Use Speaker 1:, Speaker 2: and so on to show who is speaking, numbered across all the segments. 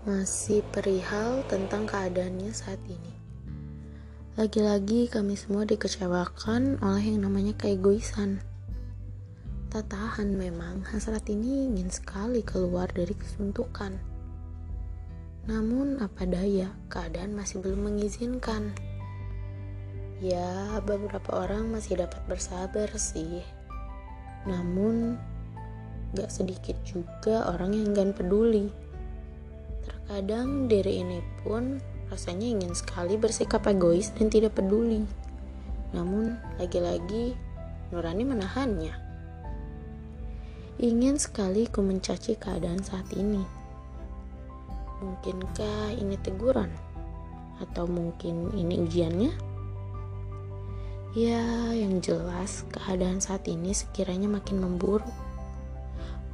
Speaker 1: masih perihal tentang keadaannya saat ini. Lagi-lagi kami semua dikecewakan oleh yang namanya keegoisan. Tak tahan memang, hasrat ini ingin sekali keluar dari kesuntukan. Namun apa daya, keadaan masih belum mengizinkan. Ya, beberapa orang masih dapat bersabar sih. Namun, gak sedikit juga orang yang enggan peduli. Terkadang diri ini pun rasanya ingin sekali bersikap egois dan tidak peduli. Namun, lagi-lagi Nurani menahannya. Ingin sekali ku mencaci keadaan saat ini. Mungkinkah ini teguran? Atau mungkin ini ujiannya? Ya, yang jelas keadaan saat ini sekiranya makin memburuk.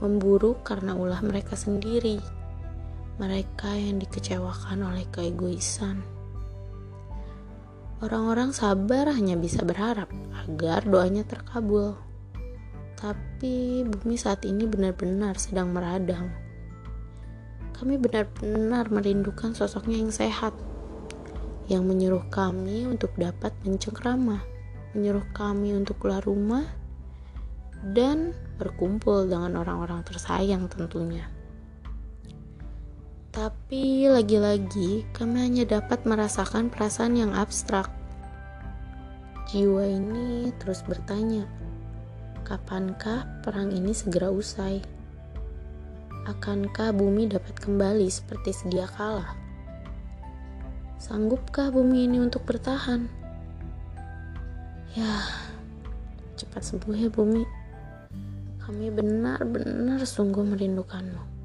Speaker 1: Memburuk karena ulah mereka sendiri mereka yang dikecewakan oleh keegoisan. Orang-orang sabar hanya bisa berharap agar doanya terkabul. Tapi bumi saat ini benar-benar sedang meradang. Kami benar-benar merindukan sosoknya yang sehat, yang menyuruh kami untuk dapat mencengkrama, menyuruh kami untuk keluar rumah, dan berkumpul dengan orang-orang tersayang tentunya. Tapi lagi-lagi kami hanya dapat merasakan perasaan yang abstrak. Jiwa ini terus bertanya, kapankah perang ini segera usai? Akankah bumi dapat kembali seperti sedia kala? Sanggupkah bumi ini untuk bertahan? Ya, cepat sembuh ya bumi. Kami benar-benar sungguh merindukanmu.